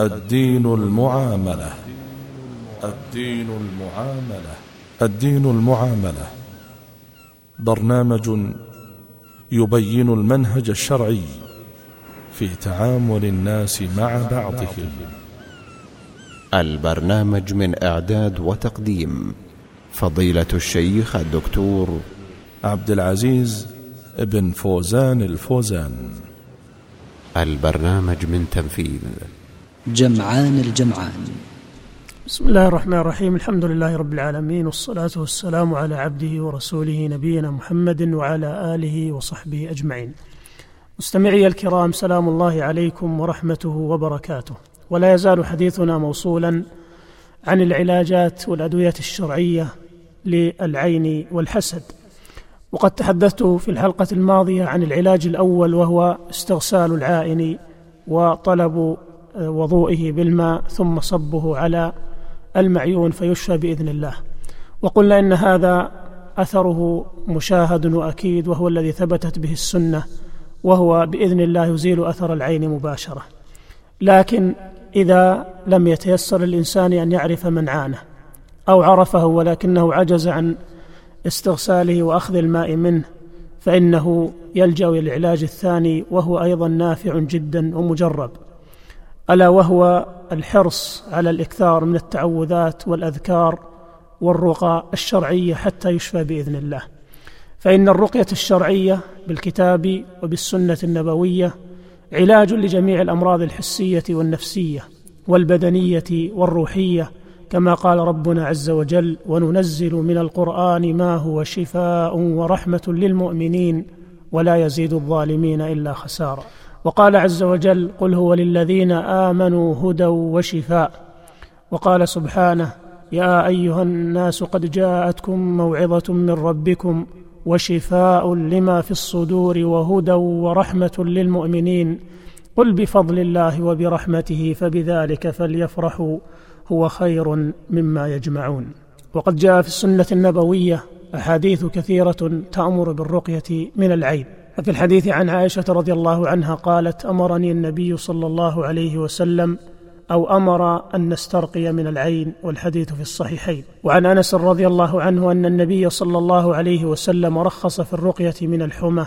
الدين المعاملة. الدين المعاملة. الدين المعاملة. برنامج يبين المنهج الشرعي في تعامل الناس مع بعضهم. البرنامج من إعداد وتقديم فضيلة الشيخ الدكتور عبد العزيز بن فوزان الفوزان. البرنامج من تنفيذ جمعان الجمعان. بسم الله الرحمن الرحيم. الحمد لله رب العالمين والصلاة والسلام على عبده ورسوله نبينا محمد وعلى آله وصحبه أجمعين. مستمعي الكرام سلام الله عليكم ورحمته وبركاته. ولا يزال حديثنا موصولا عن العلاجات والأدوية الشرعية للعين والحسد. وقد تحدثت في الحلقة الماضية عن العلاج الأول وهو استغسال العائن وطلب وضوئه بالماء ثم صبه على المعيون فيشفى بإذن الله. وقلنا إن هذا أثره مشاهد وأكيد وهو الذي ثبتت به السنة وهو بإذن الله يزيل أثر العين مباشرة. لكن إذا لم يتيسر الإنسان أن يعرف من عانه أو عرفه ولكنه عجز عن استغساله وأخذ الماء منه فإنه يلجأ إلى العلاج الثاني وهو أيضا نافع جدا ومجرب. ألا وهو الحرص على الإكثار من التعوذات والأذكار والرقى الشرعية حتى يشفى بإذن الله. فإن الرقية الشرعية بالكتاب وبالسنة النبوية علاج لجميع الأمراض الحسية والنفسية والبدنية والروحية كما قال ربنا عز وجل وننزل من القرآن ما هو شفاء ورحمة للمؤمنين ولا يزيد الظالمين إلا خسارا وقال عز وجل قل هو للذين آمنوا هدى وشفاء وقال سبحانه يا أيها الناس قد جاءتكم موعظة من ربكم وشفاء لما في الصدور وهدى ورحمة للمؤمنين قل بفضل الله وبرحمته فبذلك فليفرحوا هو خير مما يجمعون وقد جاء في السنة النبوية أحاديث كثيرة تأمر بالرقية من العين ففي الحديث عن عائشة رضي الله عنها قالت أمرني النبي صلى الله عليه وسلم أو أمر أن نسترقي من العين والحديث في الصحيحين. وعن أنس رضي الله عنه أن النبي صلى الله عليه وسلم رخص في الرقية من الحمى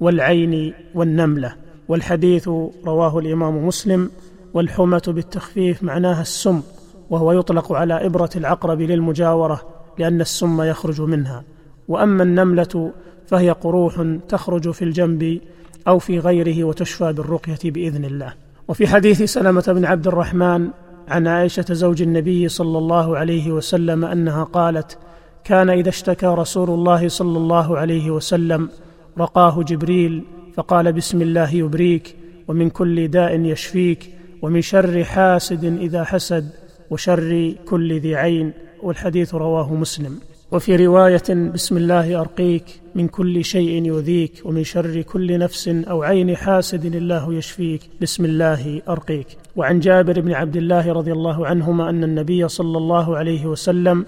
والعين والنملة. والحديث رواه الإمام مسلم والحمى بالتخفيف معناها السم وهو يطلق على إبرة العقرب للمجاورة لأن السم يخرج منها. وأما النملة فهي قروح تخرج في الجنب أو في غيره وتشفى بالرقية بإذن الله. وفي حديث سلمة بن عبد الرحمن عن عائشة زوج النبي صلى الله عليه وسلم أنها قالت كان إذا اشتكى رسول الله صلى الله عليه وسلم رقاه جبريل فقال بسم الله يبريك ومن كل داء يشفيك ومن شر حاسد إذا حسد وشر كل ذي عين والحديث رواه مسلم. وفي رواية بسم الله أرقيك من كل شيء يؤذيك ومن شر كل نفس أو عين حاسد الله يشفيك. بسم الله أرقيك. وعن جابر بن عبد الله رضي الله عنهما أن النبي صلى الله عليه وسلم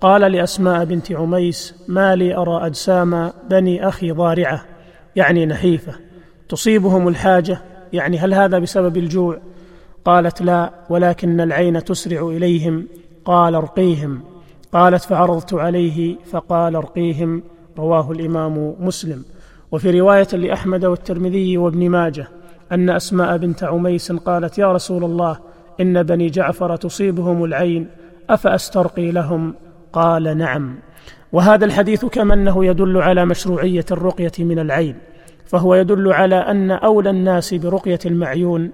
قال لأسماء بنت عميس ما لي أرى أجسام بني أخي ضارعة يعني نحيفة تصيبهم الحاجة يعني هل هذا بسبب الجوع؟ قالت لا ولكن العين تسرع إليهم قال أرقيهم. قالت فعرضت عليه فقال أرقيهم. رواه الإمام مسلم. وفي رواية لأحمد والترمذي وابن ماجه أن أسماء بنت عميس قالت يا رسول الله إن بني جعفر تصيبهم العين أفأسترقي لهم؟ قال نعم. وهذا الحديث كما أنه يدل على مشروعية الرقية من العين فهو يدل على أن أولى الناس برقية المعيون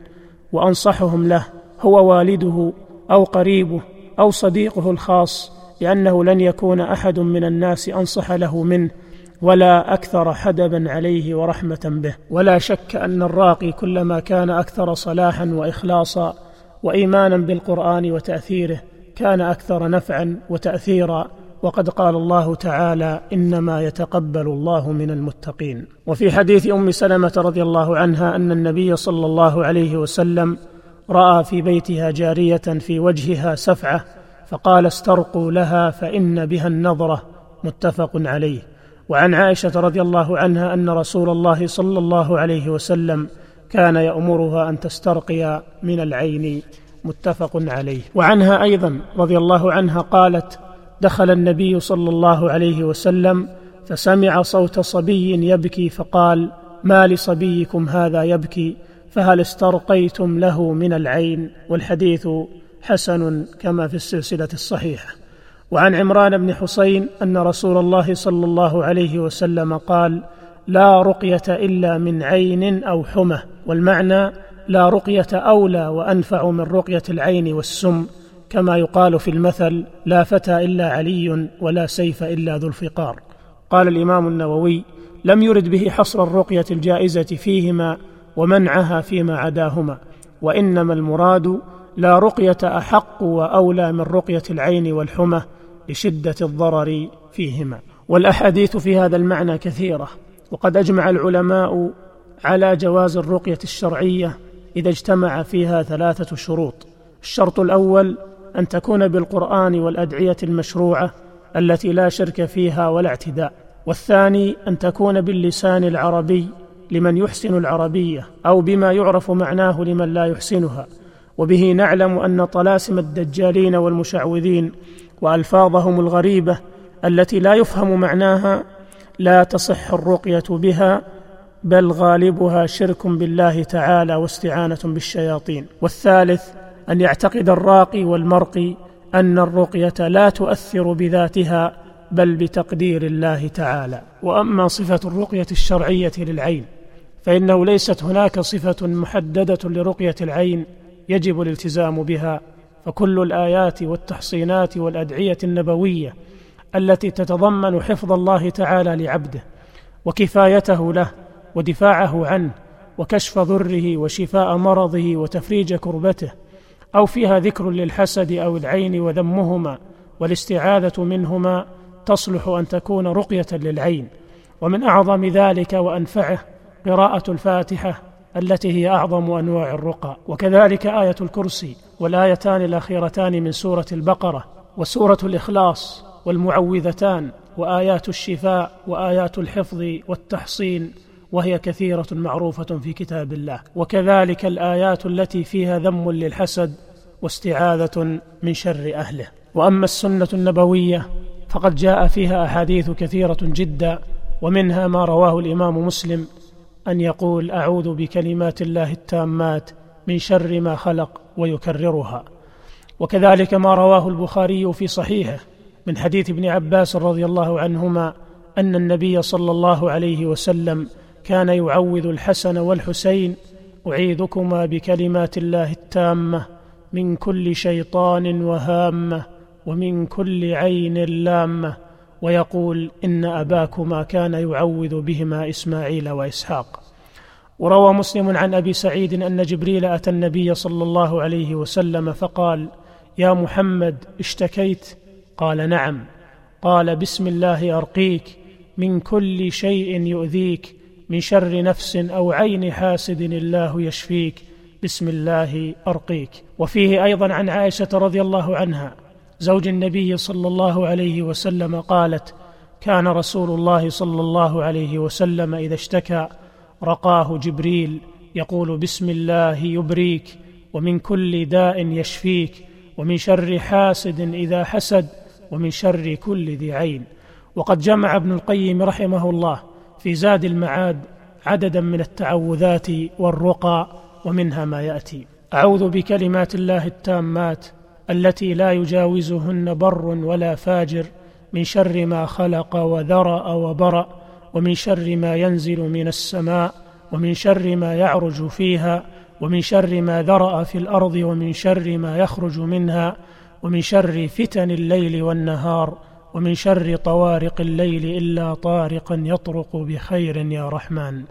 وأنصحهم له هو والده أو قريبه أو صديقه الخاص لأنه لن يكون أحد من الناس أنصح له منه ولا أكثر حدبا عليه ورحمة به. ولا شك أن الراقي كلما كان أكثر صلاحا واخلاصا وايمانا بالقرآن وتأثيره كان أكثر نفعا وتاثيرا. وقد قال الله تعالى إنما يتقبل الله من المتقين. وفي حديث أم سلمة رضي الله عنها أن النبي صلى الله عليه وسلم رأى في بيتها جارية في وجهها سفعة فقال استرقوا لها فإن بها النظرة متفق عليه. وعن عائشة رضي الله عنها أن رسول الله صلى الله عليه وسلم كان يأمرها أن تسترقي من العين متفق عليه. وعنها أيضا رضي الله عنها قالت دخل النبي صلى الله عليه وسلم فسمع صوت صبي يبكي فقال ما لصبيكم هذا يبكي؟ فهل استرقيتم له من العين؟ والحديث حسن كما في السلسلة الصحيحة. وعن عمران بن حسين أن رسول الله صلى الله عليه وسلم قال لا رقية إلا من عين أو حمى. والمعنى لا رقية أولى وأنفع من رقية العين والسم. كما يقال في المثل لا فتى إلا علي ولا سيف إلا ذو الفقار. قال الإمام النووي لم يرد به حصر الرقية الجائزة فيهما ومنعها فيما عداهما وإنما المراد لا رقية أحق وأولى من رقية العين والحمى لشدة الضرر فيهما. والأحاديث في هذا المعنى كثيرة وقد أجمع العلماء على جواز الرقية الشرعية إذا اجتمع فيها ثلاثة شروط. الشرط الأول أن تكون بالقرآن والأدعية المشروعة التي لا شرك فيها ولا اعتداء. والثاني أن تكون باللسان العربي لمن يحسن العربية أو بما يعرف معناه لمن لا يحسنها. وبه نعلم أن طلاسم الدجالين والمشعوذين وألفاظهم الغريبة التي لا يفهم معناها لا تصح الرقية بها بل غالبها شرك بالله تعالى واستعانة بالشياطين. والثالث أن يعتقد الراقي والمرقي أن الرقية لا تؤثر بذاتها بل بتقدير الله تعالى. وأما صفة الرقية الشرعية للعين فإنه ليست هناك صفة محددة لرقية العين يجب الالتزام بها فكل الآيات والتحصينات والأدعية النبوية التي تتضمن حفظ الله تعالى لعبده وكفايته له ودفاعه عنه وكشف ضره وشفاء مرضه وتفريج كربته أو فيها ذكر للحسد أو العين وذمهما والاستعاذة منهما تصلح أن تكون رقية للعين. ومن أعظم ذلك وأنفعه قراءة الفاتحة التي هي أعظم أنواع الرقى. وكذلك آية الكرسي والآيتان الأخيرتان من سورة البقرة وسورة الإخلاص والمعوذتان وآيات الشفاء وآيات الحفظ والتحصين وهي كثيرة معروفة في كتاب الله. وكذلك الآيات التي فيها ذم للحسد واستعاذة من شر أهله. وأما السنة النبوية فقد جاء فيها أحاديث كثيرة جدا ومنها ما رواه الإمام مسلم أن يقول أعوذ بكلمات الله التامات من شر ما خلق ويكررها. وكذلك ما رواه البخاري في صحيحه من حديث ابن عباس رضي الله عنهما أن النبي صلى الله عليه وسلم كان يعوذ الحسن والحسين أعيذكما بكلمات الله التامة من كل شيطان وهامة ومن كل عين لامة. ويقول إن أباكما كان يعوذ بهما إسماعيل وإسحاق. وروى مسلم عن أبي سعيد أن جبريل أتى النبي صلى الله عليه وسلم فقال يا محمد اشتكيت؟ قال نعم. قال بسم الله أرقيك من كل شيء يؤذيك من شر نفس أو عين حاسد الله يشفيك بسم الله أرقيك. وفيه أيضا عن عائشة رضي الله عنها زوج النبي صلى الله عليه وسلم قالت كان رسول الله صلى الله عليه وسلم إذا اشتكى رقاه جبريل يقول بسم الله يبريك ومن كل داء يشفيك ومن شر حاسد إذا حسد ومن شر كل ذي عين. وقد جمع ابن القيم رحمه الله في زاد المعاد عددا من التعوذات والرقى ومنها ما يأتي أعوذ بكلمات الله التامات التي لا يجاوزهن بر ولا فاجر من شر ما خلق وذرأ وبرأ ومن شر ما ينزل من السماء ومن شر ما يعرج فيها ومن شر ما ذرأ في الأرض ومن شر ما يخرج منها ومن شر فتن الليل والنهار ومن شر طوارق الليل إلا طارقا يطرق بخير يا رحمن.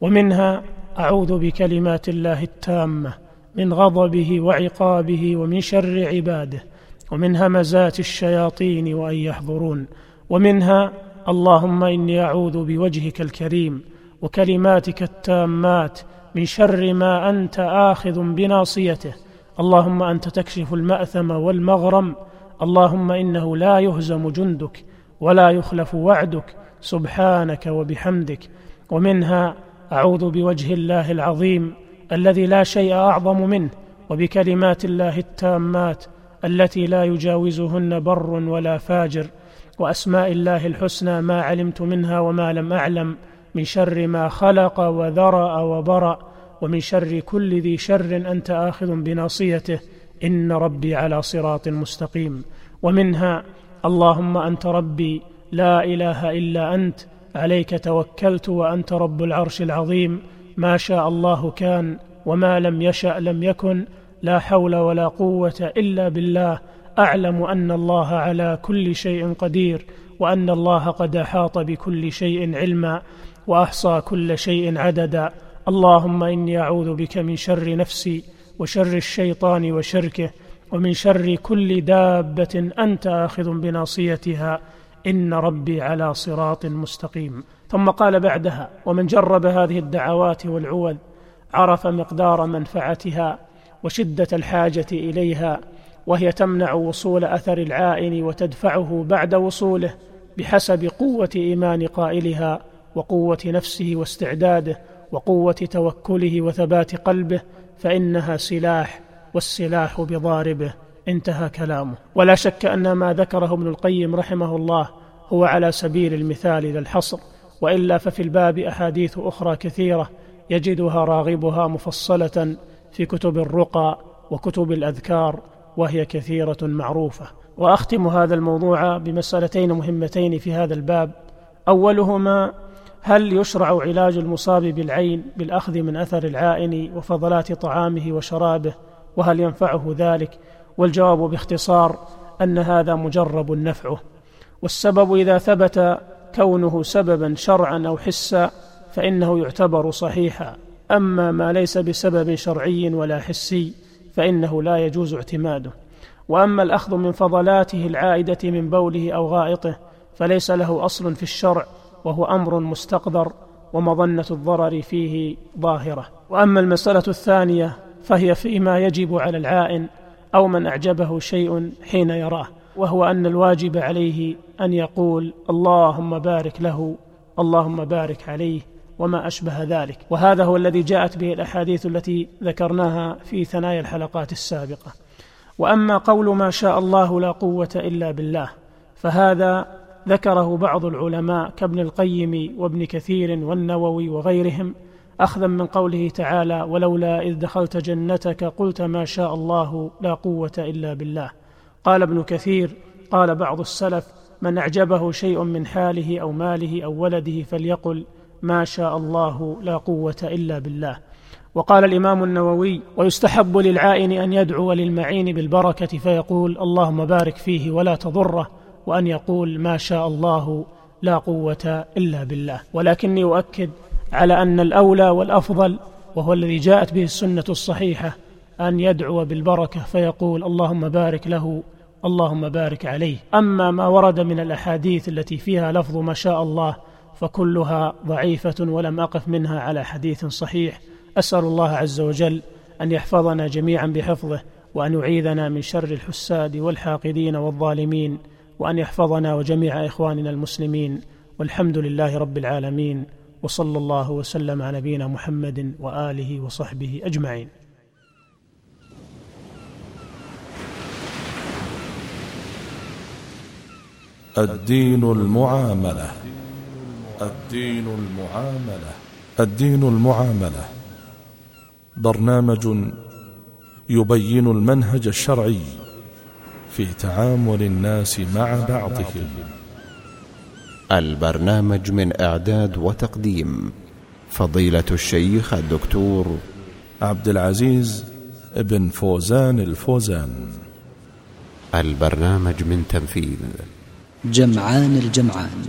ومنها أعوذ بكلمات الله التامة من غضبه وعقابه ومن شر عباده ومن همزات الشياطين وأن يحضرون ومنها اللهم إني أعوذ بوجهك الكريم وكلماتك التامات من شر ما أنت آخذ بناصيته. اللهم أنت تكشف المأثم والمغرم. اللهم إنه لا يهزم جندك ولا يخلف وعدك. سبحانك وبحمدك. ومنها أعوذ بوجه الله العظيم الذي لا شيء أعظم منه وبكلمات الله التامات التي لا يجاوزهن بر ولا فاجر. وأسماء الله الحسنى ما علمت منها وما لم أعلم من شر ما خلق وذرأ وبرأ ومن شر كل ذي شر أنت آخذ بناصيته. إن ربي على صراط مستقيم. ومنها اللهم أنت ربي لا إله إلا أنت عليك توكلت وأنت رب العرش العظيم. ما شاء الله كان وما لم يشأ لم يكن لا حول ولا قوة إلا بالله. أعلم أن الله على كل شيء قدير وأن الله قد أحاط بكل شيء علما وأحصى كل شيء عددا. اللهم إني أعوذ بك من شر نفسي وشر الشيطان وشركه ومن شر كل دابة أنت آخذ بناصيتها. إن ربي على صراط مستقيم. ثم قال بعدها ومن جرب هذه الدعوات والعوذ عرف مقدار منفعتها وشدة الحاجة إليها وهي تمنع وصول أثر العائن وتدفعه بعد وصوله بحسب قوة إيمان قائلها وقوة نفسه واستعداده وقوة توكله وثبات قلبه فإنها سلاح والسلاح بضاربه. انتهى كلامه. ولا شك أن ما ذكره ابن القيم رحمه الله هو على سبيل المثال لا الحصر وإلا ففي الباب أحاديث أخرى كثيرة يجدها راغبها مفصلة في كتب الرقى وكتب الأذكار وهي كثيرة معروفة. وأختم هذا الموضوع بمسألتين مهمتين في هذا الباب. أولهما هل يشرع علاج المصاب بالعين بالأخذ من أثر العائن وفضلات طعامه وشرابه وهل ينفعه ذلك؟ والجواب باختصار أن هذا مجرب نفعه. والسبب إذا ثبت كونه سببا شرعا أو حسا فإنه يعتبر صحيحا. أما ما ليس بسبب شرعي ولا حسي فإنه لا يجوز اعتماده. وأما الأخذ من فضلاته العائدة من بوله أو غائطه فليس له أصل في الشرع وهو أمر مستقدر ومظنة الضرر فيه ظاهرة. وأما المسألة الثانية فهي فيما يجب على العائن أو من أعجبه شيء حين يراه. وهو أن الواجب عليه أن يقول اللهم بارك له اللهم بارك عليه وما أشبه ذلك. وهذا هو الذي جاءت به الأحاديث التي ذكرناها في ثنايا الحلقات السابقة. وأما قول ما شاء الله لا قوة إلا بالله فهذا ذكره بعض العلماء كابن القيم وابن كثير والنووي وغيرهم أخذا من قوله تعالى ولولا إذ دخلت جنتك قلت ما شاء الله لا قوة إلا بالله. قال ابن كثير قال بعض السلف من أعجبه شيء من حاله أو ماله أو ولده فليقل ما شاء الله لا قوة إلا بالله. وقال الإمام النووي ويستحب للعائن أن يدعو للمعين بالبركة فيقول اللهم بارك فيه ولا تضره وأن يقول ما شاء الله لا قوة إلا بالله. ولكني أؤكد على أن الأولى والأفضل وهو الذي جاءت به السنة الصحيحة أن يدعو بالبركة فيقول اللهم بارك له اللهم بارك عليه. أما ما ورد من الأحاديث التي فيها لفظ ما شاء الله فكلها ضعيفة ولم أقف منها على حديث صحيح. أسأل الله عز وجل أن يحفظنا جميعا بحفظه وأن يعيذنا من شر الحساد والحاقدين والظالمين وأن يحفظنا وجميع إخواننا المسلمين. والحمد لله رب العالمين وصلى الله وسلم على نبينا محمد وآله وصحبه أجمعين. الدين المعاملة. الدين المعاملة. الدين المعاملة. برنامج يبين المنهج الشرعي في تعامل الناس مع بعضهم. البرنامج من إعداد وتقديم فضيلة الشيخ الدكتور عبد العزيز ابن فوزان الفوزان. البرنامج من تنفيذ جمعان الجمعان.